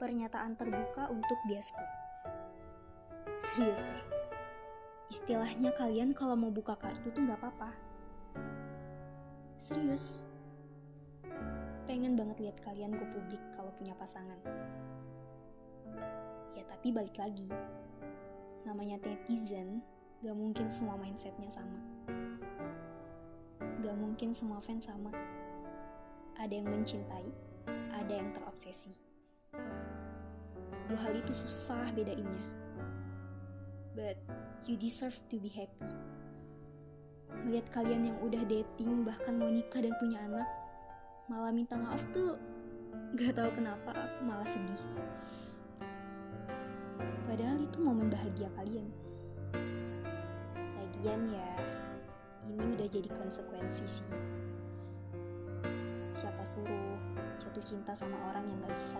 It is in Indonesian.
pernyataan terbuka untuk biasku. Serius deh. Istilahnya kalian kalau mau buka kartu tuh nggak apa-apa. Serius. Pengen banget lihat kalian ke publik kalau punya pasangan. Ya tapi balik lagi. Namanya netizen, gak mungkin semua mindsetnya sama. Gak mungkin semua fans sama. Ada yang mencintai, ada yang terobsesi. Dua hal itu susah bedainnya. But you deserve to be happy. Melihat kalian yang udah dating bahkan mau nikah dan punya anak, malah minta maaf tuh gak tahu kenapa aku malah sedih. Padahal itu momen bahagia kalian. Lagian ya, ini udah jadi konsekuensi sih. Siapa suruh jatuh cinta sama orang yang gak bisa